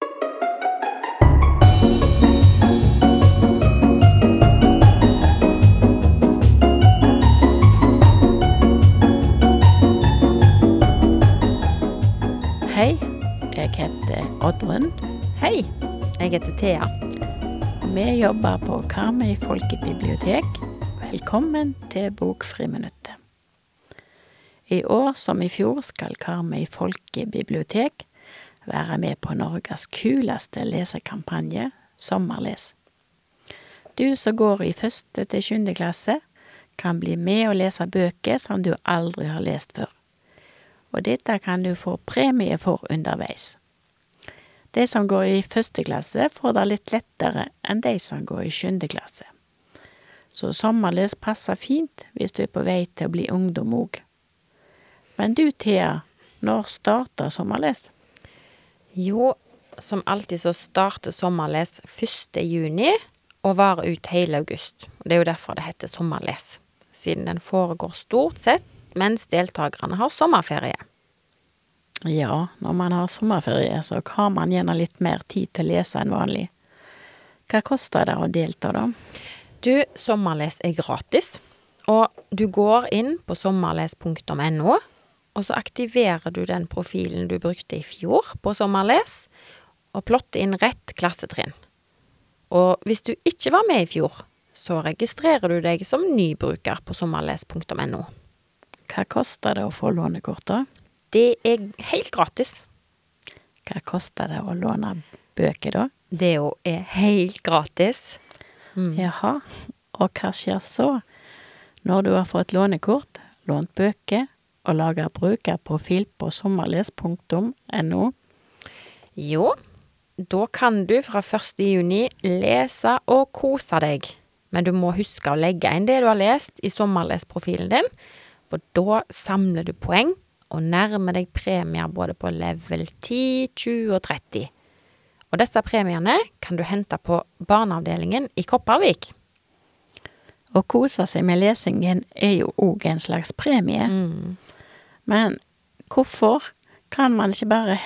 Hei, jeg heter Oddrun. Hei, jeg heter Thea. Vi jobber på Karmøy folkebibliotek. Velkommen til Bokfriminuttet. I år som i fjor skal Karmøy folkebibliotek være med på Norges kuleste lesekampanje, Sommerles. Du som går i første til sjuende klasse, kan bli med og lese bøker som du aldri har lest før. Og dette kan du få premie for underveis. De som går i første klasse, får det litt lettere enn de som går i sjuende klasse. Så sommerles passer fint hvis du er på vei til å bli ungdom òg. Men du, Thea, når starter sommerles? Jo, som alltid så starter Sommerles 1. juni og varer ut hele august. Det er jo derfor det heter Sommerles, siden den foregår stort sett mens deltakerne har sommerferie. Ja, når man har sommerferie, så har man gjerne litt mer tid til å lese enn vanlig. Hva koster det å delta, da? Du, Sommerles er gratis, og du går inn på sommerles.no, og så aktiverer du den profilen du brukte i fjor på Sommerles, og plotter inn rett klassetrinn. Og hvis du ikke var med i fjor, så registrerer du deg som nybruker på sommerles.no. Hva koster det å få lånekort, da? Det er helt gratis. Hva koster det å låne bøker, da? Det jo er helt gratis. Mm. Jaha, og hva skjer så? Når du har fått lånekort, lånt bøker og lage brukerprofil på sommerles.no, Jo, da kan du fra 1. juni lese og kose deg. Men du må huske å legge inn det du har lest i sommerlesprofilen din, for da samler du poeng og nærmer deg premier både på level 10, 20 og 30. Og disse premiene kan du hente på barneavdelingen i Kopervik. Å kose seg med lesingen er jo òg en slags premie. Mm. Men hvorfor kan man ikke bare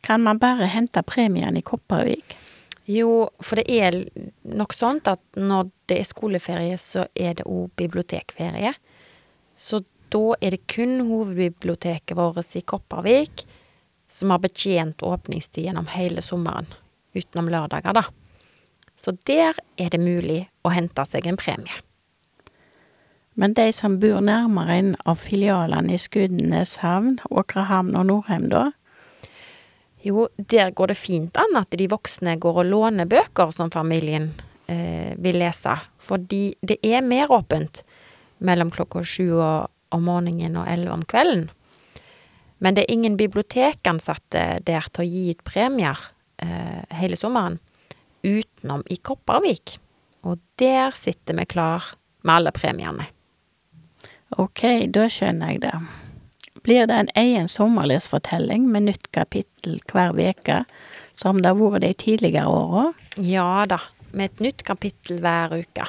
Kan man bare hente premien i Kopervik? Jo, for det er nok sånn at når det er skoleferie, så er det òg bibliotekferie. Så da er det kun hovedbiblioteket vårt i Kopervik som har betjent åpningstid gjennom hele sommeren, utenom lørdager, da. Så der er det mulig å hente seg en premie. Men de som bor nærmere en av filialene i Skudeneshavn, Åkrehamn og Norheim, da? Jo, der går det fint an at de voksne går og låner bøker som familien eh, vil lese, fordi det er mer åpent mellom klokka sju om morgenen og elleve om kvelden. Men det er ingen bibliotekansatte der til å gi ut premier eh, hele sommeren, utenom i Kopervik. Og der sitter vi klar med alle premiene. Ok, da skjønner jeg det. Blir det en egen sommerlesfortelling med nytt kapittel hver veke, som det har vært de tidligere åra? Ja da, med et nytt kapittel hver uke.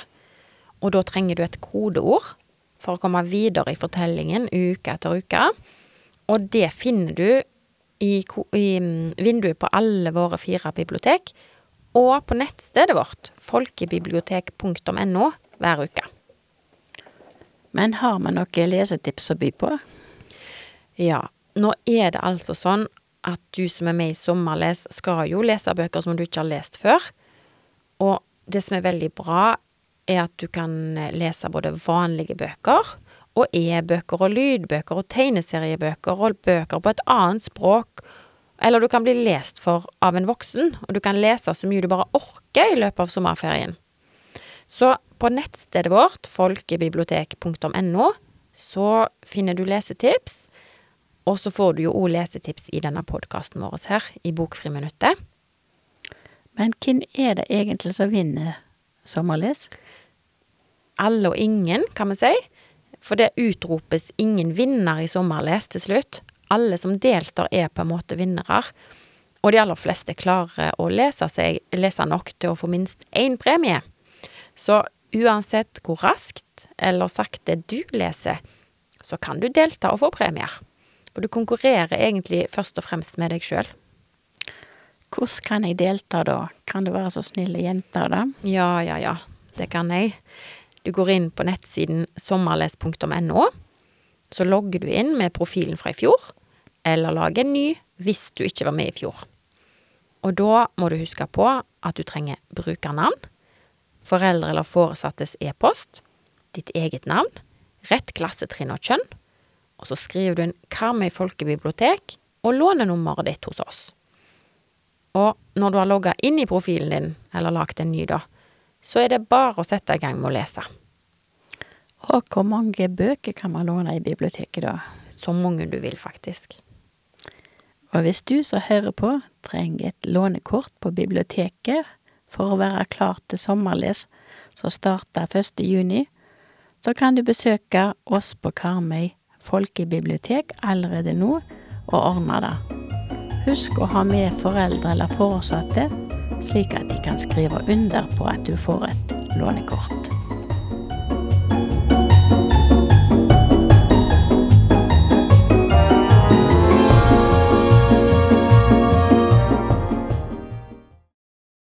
Og da trenger du et kodeord for å komme videre i fortellingen uke etter uke. Og det finner du i, i mm, vinduet på alle våre fire bibliotek, og på nettstedet vårt, folkebibliotek.no, hver uke. Men har vi noen lesetips å by på? Ja, nå er det altså sånn at du som er med i Sommerles, skal jo lese bøker som du ikke har lest før. Og det som er veldig bra, er at du kan lese både vanlige bøker, og e-bøker og lydbøker og tegneseriebøker og bøker på et annet språk. Eller du kan bli lest for av en voksen, og du kan lese så mye du bare orker i løpet av sommerferien. Så på nettstedet vårt, folkebibliotek.no, så finner du lesetips. Og så får du jo òg lesetips i denne podkasten vår her, i Bokfriminuttet. Men hvem er det egentlig som vinner sommerles? Alle og ingen, kan vi si. For det utropes ingen vinner i Sommerles til slutt. Alle som deltar er på en måte vinnere. Og de aller fleste klarer å lese, seg, lese nok til å få minst én premie. Så uansett hvor raskt eller sakte du leser, så kan du delta og få premier. For du konkurrerer egentlig først og fremst med deg sjøl. Hvordan kan jeg delta da? Kan du være så snill å gjenta det? Ja, ja, ja. Det kan jeg. Du går inn på nettsiden sommerles.no. Så logger du inn med profilen fra i fjor, eller lager en ny hvis du ikke var med i fjor. Og da må du huske på at du trenger brukernavn, foreldre eller foresattes e-post, ditt eget navn, rett klassetrinn og kjønn, og så skriver du en Karmøy folkebibliotek og lånenummeret ditt hos oss. Og når du har logga inn i profilen din, eller lagd en ny, da, så er det bare å sette i gang med å lese. Og hvor mange bøker kan man låne i biblioteket da? Så mange du vil, faktisk. Og hvis du som hører på trenger et lånekort på biblioteket for å være klar til sommerles som starter 1. juni, så kan du besøke oss på Karmøy folkebibliotek allerede nå og ordne det. Husk å ha med foreldre eller foresatte, slik at de kan skrive under på at du får et lånekort.